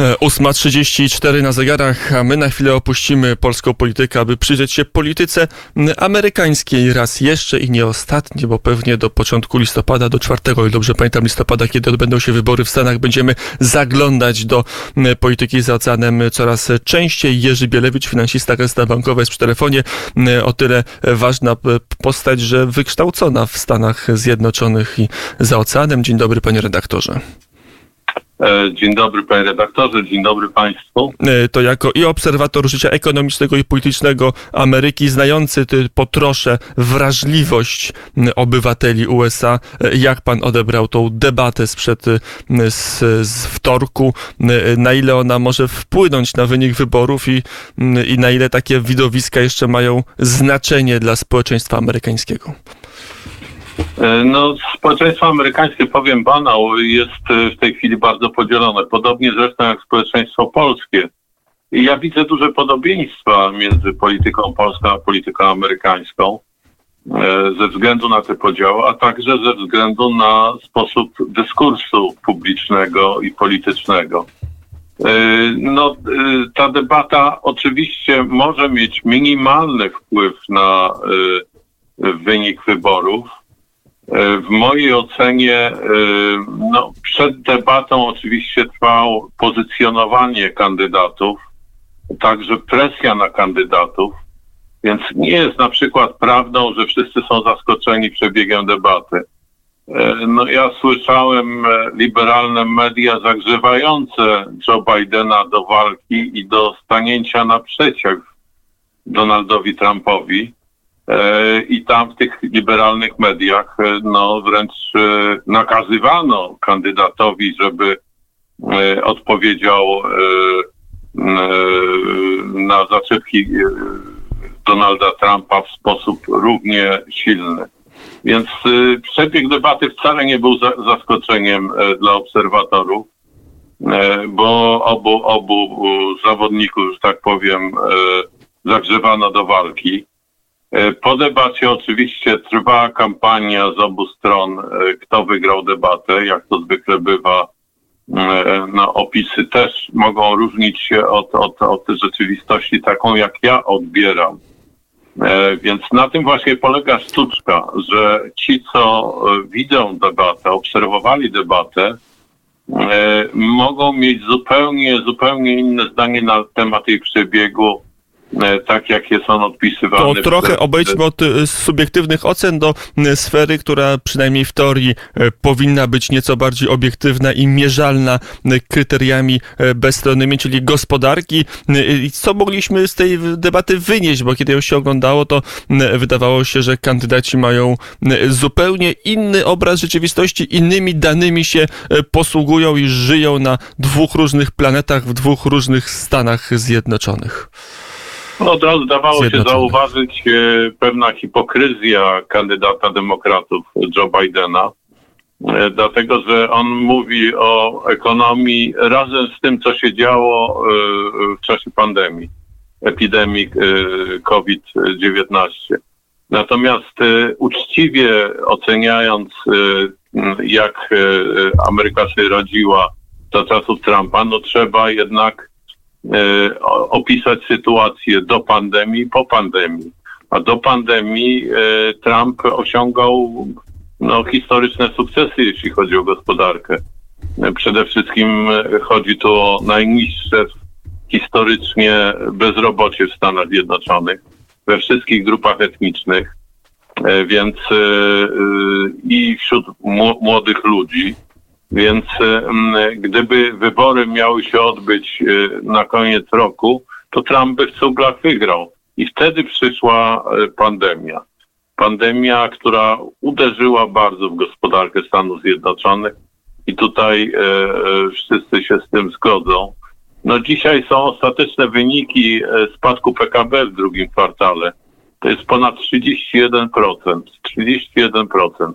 8.34 na zegarach, a my na chwilę opuścimy polską politykę, aby przyjrzeć się polityce amerykańskiej raz jeszcze i nie ostatni, bo pewnie do początku listopada, do 4, i dobrze pamiętam listopada, kiedy odbędą się wybory w Stanach, będziemy zaglądać do polityki za oceanem coraz częściej. Jerzy Bielewicz, finansista Gazeta Bankowa jest przy telefonie. O tyle ważna postać, że wykształcona w Stanach Zjednoczonych i za oceanem. Dzień dobry panie redaktorze. E, dzień dobry panie redaktorze, dzień dobry państwu. E, to jako i obserwator życia ekonomicznego i politycznego Ameryki, znający po trosze wrażliwość obywateli USA, e, jak pan odebrał tą debatę sprzed z, z wtorku, na ile ona może wpłynąć na wynik wyborów i, i na ile takie widowiska jeszcze mają znaczenie dla społeczeństwa amerykańskiego? E, no, społeczeństwo amerykańskie, powiem banał, jest e, w tej chwili bardzo podzielone. Podobnie zresztą jak społeczeństwo polskie. I ja widzę duże podobieństwa między polityką polską a polityką amerykańską e, ze względu na te podziały, a także ze względu na sposób dyskursu publicznego i politycznego. No, ta debata oczywiście może mieć minimalny wpływ na wynik wyborów, w mojej ocenie e, no, przed debatą oczywiście trwało pozycjonowanie kandydatów, także presja na kandydatów, więc nie jest na przykład prawdą, że wszyscy są zaskoczeni przebiegiem debaty. E, no, ja słyszałem e, liberalne media zagrzewające Joe Bidena do walki i do stanięcia naprzeciw Donaldowi Trumpowi. E, i tam w tych liberalnych mediach e, no wręcz e, nakazywano kandydatowi, żeby odpowiedział na zaczepki Donalda Trumpa w sposób równie silny. Więc przebieg debaty wcale nie był zaskoczeniem dla obserwatorów, bo obu, obu zawodników, że tak powiem, zagrzewano do walki. E, po debacie oczywiście trwa kampania z obu stron, e, kto wygrał debatę, jak to zwykle bywa. No, opisy też mogą różnić się od, od, od rzeczywistości taką, jak ja odbieram. Więc na tym właśnie polega sztuczka, że ci, co widzą debatę, obserwowali debatę, mogą mieć zupełnie, zupełnie inne zdanie na temat jej przebiegu tak jak jest on odpisywany. To trochę obejdźmy od e, subiektywnych ocen do sfery, która przynajmniej w teorii e, powinna być nieco bardziej obiektywna i mierzalna kryteriami bezstronnymi, czyli gospodarki. Co mogliśmy z tej debaty wynieść, bo kiedy ją się oglądało, to wydawało się, że kandydaci mają zupełnie inny obraz rzeczywistości, innymi danymi się posługują i żyją na dwóch różnych planetach, w dwóch różnych Stanach Zjednoczonych. No, od razu dawało się zauważyć e, pewna hipokryzja kandydata demokratów Joe Bidena, e, dlatego że on mówi o ekonomii razem z tym, co się działo e, w czasie pandemii, epidemii COVID-19. Natomiast uczciwie oceniając, jak Ameryka się rodziła za czasów Trumpa, no trzeba jednak opisać sytuację do pandemii, po pandemii. A do pandemii e, Trump osiągał no, historyczne sukcesy, jeśli chodzi o gospodarkę. Przede wszystkim chodzi tu o najniższe historycznie bezrobocie w Stanach Zjednoczonych, we wszystkich grupach etnicznych, więc i wśród młodych ludzi. Więc gdyby wybory miały się odbyć e, na koniec roku, to Trump by w cuglach wygrał. I wtedy przyszła e, pandemia. Pandemia, która uderzyła bardzo w gospodarkę Stanów Zjednoczonych i tutaj e, wszyscy się z tym zgodzą. No dzisiaj są ostateczne wyniki spadku PKB w drugim kwartale. To jest ponad 31%. 31%.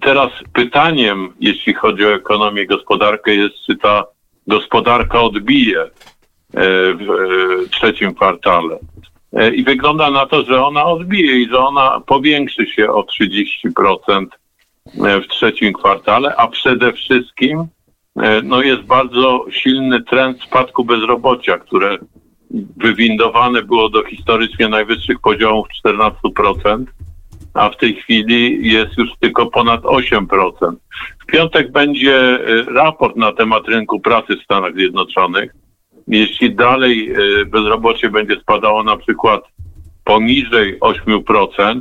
Teraz pytaniem, jeśli chodzi o ekonomię, gospodarkę, jest, czy ta gospodarka odbije e, w e, trzecim kwartale. E, I wygląda na to, że ona odbije i że ona powiększy się o 30% w trzecim kwartale, a przede wszystkim no jest bardzo silny trend spadku bezrobocia, które wywindowane było do historycznie najwyższych poziomów 14%, a w tej chwili jest już tylko ponad 8%. W piątek będzie raport na temat rynku pracy w Stanach Zjednoczonych. Jeśli dalej bezrobocie będzie spadało na przykład poniżej 8%,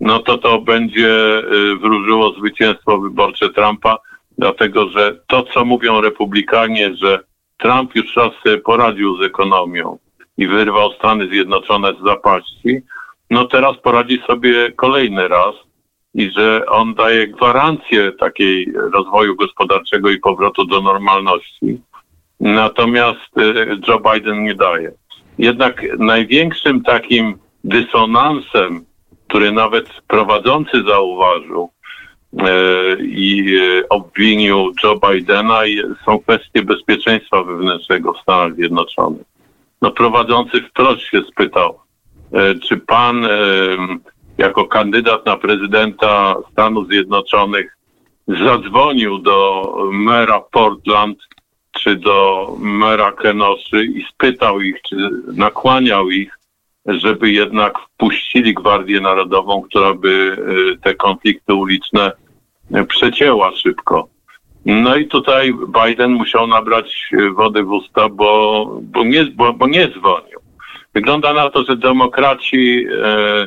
no to to będzie y, wróżyło zwycięstwo wyborcze Trumpa, dlatego że to, co mówią republikanie, że Trump już raz sobie poradził z ekonomią i wyrwał Stany Zjednoczone z zapaści, no teraz poradzi sobie kolejny raz i że on daje gwarancję takiej rozwoju gospodarczego i powrotu do normalności. Natomiast y, Joe Biden nie daje. Jednak największym takim dysonansem który nawet prowadzący zauważył e, i e, obwinił Joe Bidena, są kwestie bezpieczeństwa wewnętrznego w Stanach Zjednoczonych. No prowadzący wprost się spytał, czy pan jako kandydat na prezydenta Stanów Zjednoczonych zadzwonił do mera Portland czy do mera Kenosy i spytał ich, czy nakłaniał ich żeby jednak wpuścili Gwardię Narodową, która by e, te konflikty uliczne e, przecięła szybko. No i tutaj Biden musiał nabrać e, wody w usta, bo, bo, nie, bo, bo nie dzwonił. Wygląda na to, że demokraci e,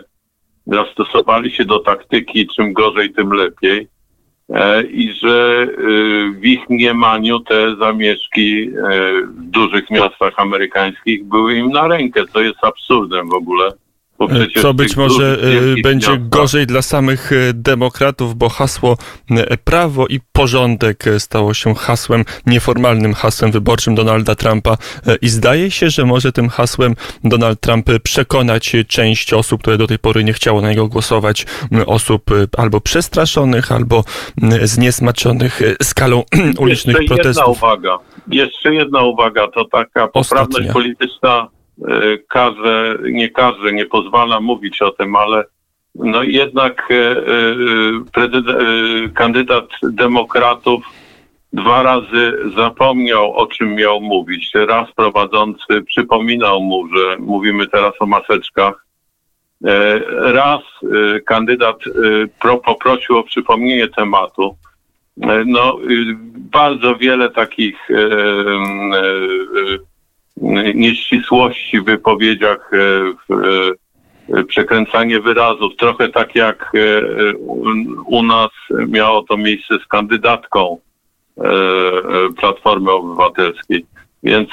zastosowali się do taktyki czym gorzej, tym lepiej. E, i że e, w ich mniemaniu te zamieszki e, w dużych miastach amerykańskich były im na rękę, co jest absurdem w ogóle. Co być może będzie gorzej dla samych demokratów, bo hasło prawo i porządek stało się hasłem, nieformalnym hasłem wyborczym Donalda Trumpa i zdaje się, że może tym hasłem Donald Trump przekonać część osób, które do tej pory nie chciało na niego głosować, osób albo przestraszonych, albo zniesmaczonych skalą ulicznych Jeszcze protestów. Jedna uwaga. Jeszcze jedna uwaga, to taka poprawność Ostatnia. polityczna E, każe, nie każe, nie pozwala mówić o tym, ale no jednak e, e, kandydat demokratów dwa razy zapomniał, o czym miał mówić. Raz prowadzący przypominał mu, że mówimy teraz o maseczkach. Raz kandydat poprosił o przypomnienie tematu. No, bardzo wiele takich nieścisłości w wypowiedziach, e, e, przekręcanie wyrazów, trochę tak jak e, u nas miało to miejsce z kandydatką Platformy Obywatelskiej. Więc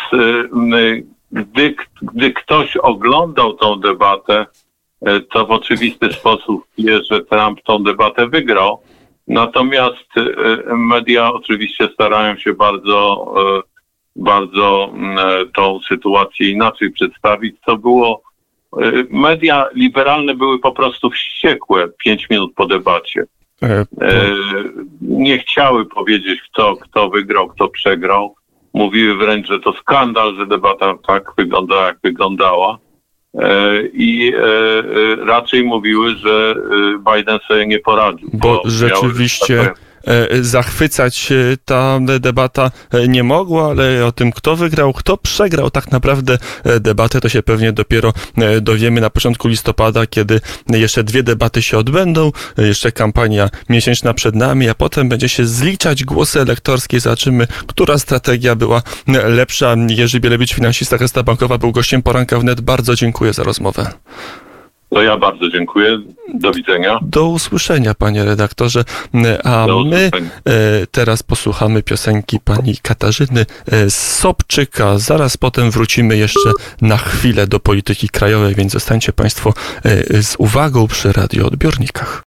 gdy, gdy ktoś oglądał tą debatę, to w oczywisty sposób wie, że Trump tą debatę wygrał. Natomiast media oczywiście starają się bardzo bardzo mm, e, tą sytuację inaczej przedstawić, co było. E, media liberalne były po prostu wściekłe pięć minut po debacie. E, nie chciały powiedzieć, kto, kto wygrał, kto przegrał. Mówiły wręcz, że to skandal, że debata tak wyglądała, jak wyglądała. I raczej mówiły, że Biden sobie nie poradził. Bo, bo rzeczywiście. Miały, tak zachwycać e, ta debata e, nie mogła, ale o tym, kto wygrał, kto przegrał tak naprawdę debatę, to się pewnie dopiero dowiemy na początku listopada, kiedy jeszcze dwie debaty się odbędą, jeszcze kampania miesięczna przed nami, a potem będzie się zliczać głosy elektorskie, zobaczymy, która strategia była lepsza. Jerzy Bielewicz, finansista Gesta Bankowa, był gościem poranka wnet. Bardzo dziękuję za rozmowę. Ja bardzo dziękuję. Do widzenia. Do usłyszenia, panie redaktorze. A my e, teraz posłuchamy piosenki pani Katarzyny e, Sobczyka. Zaraz potem wrócimy jeszcze na chwilę do polityki krajowej, więc zostańcie państwo e, z uwagą przy radioodbiornikach.